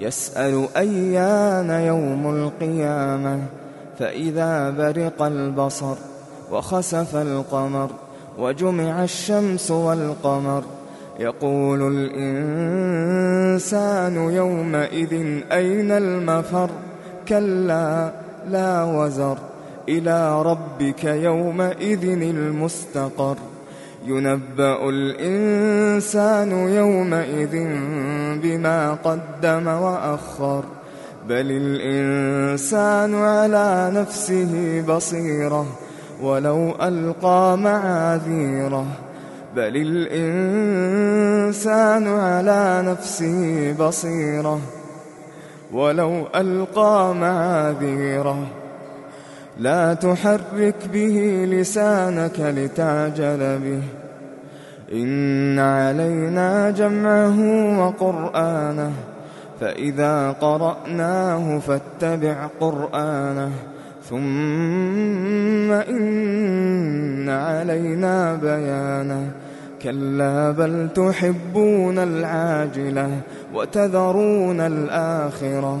يسأل أيان يوم القيامة فإذا برق البصر وخسف القمر وجمع الشمس والقمر يقول الإنسان يومئذ أين المفر؟ كلا لا وزر إلى ربك يومئذ المستقر. ينبأ الإنسان يومئذ بما قدم وأخر بل الإنسان على نفسه بصيرة ولو ألقى معاذيره بل الإنسان على نفسه بصيرة ولو ألقى معاذيره. لا تحرك به لسانك لتعجل به. إن علينا جمعه وقرآنه فإذا قرأناه فاتبع قرآنه. ثم إن علينا بيانه كلا بل تحبون العاجلة وتذرون الآخرة.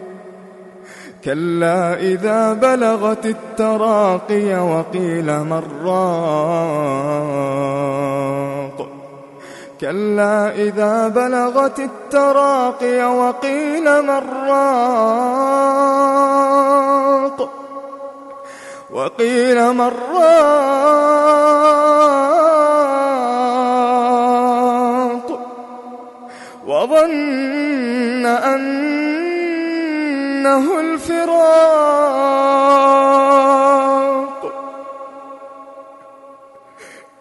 كلا إذا بلغت التراقي وقيل مراق كلا إذا بلغت التراقي وقيل مراق وقيل مراق وظن أنه الفراق.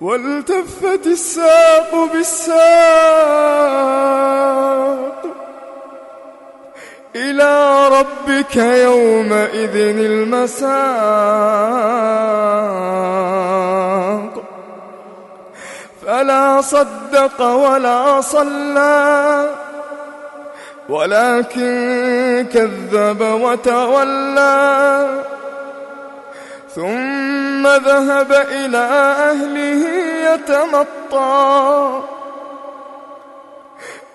والتفت الساق بالساق إلى ربك يومئذ المساق. فلا صدق ولا صلى. ولكن كذب وتولى ثم ذهب إلى أهله يتمطى.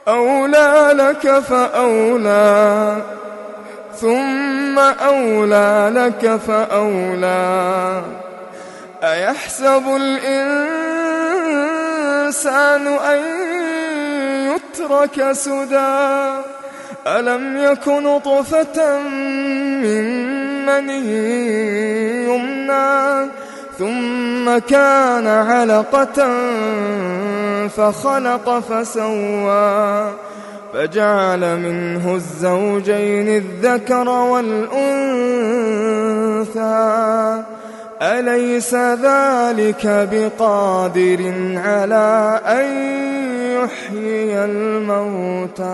أولى لك فأولى ثم أولى لك فأولى. أيحسب الإنسان أن يترك سدى؟ ألم يكن نطفة من مني يمنى ثم كان علقة فخلق فسوى فجعل منه الزوجين الذكر والأنثى. أليس ذلك بقادر على أن يحيي الموتى؟